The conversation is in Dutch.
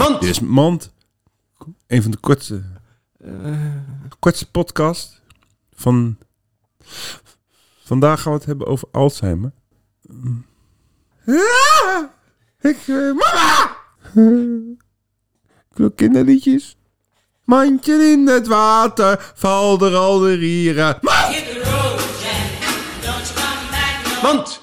Mand! Dit is Mand. Een van de kortste, kortste podcast van... Vandaag gaan we het hebben over Alzheimer. Ah, ik, eh, mama! ik wil kinderliedjes. Mandje in het water, val er al de rieren. Mand!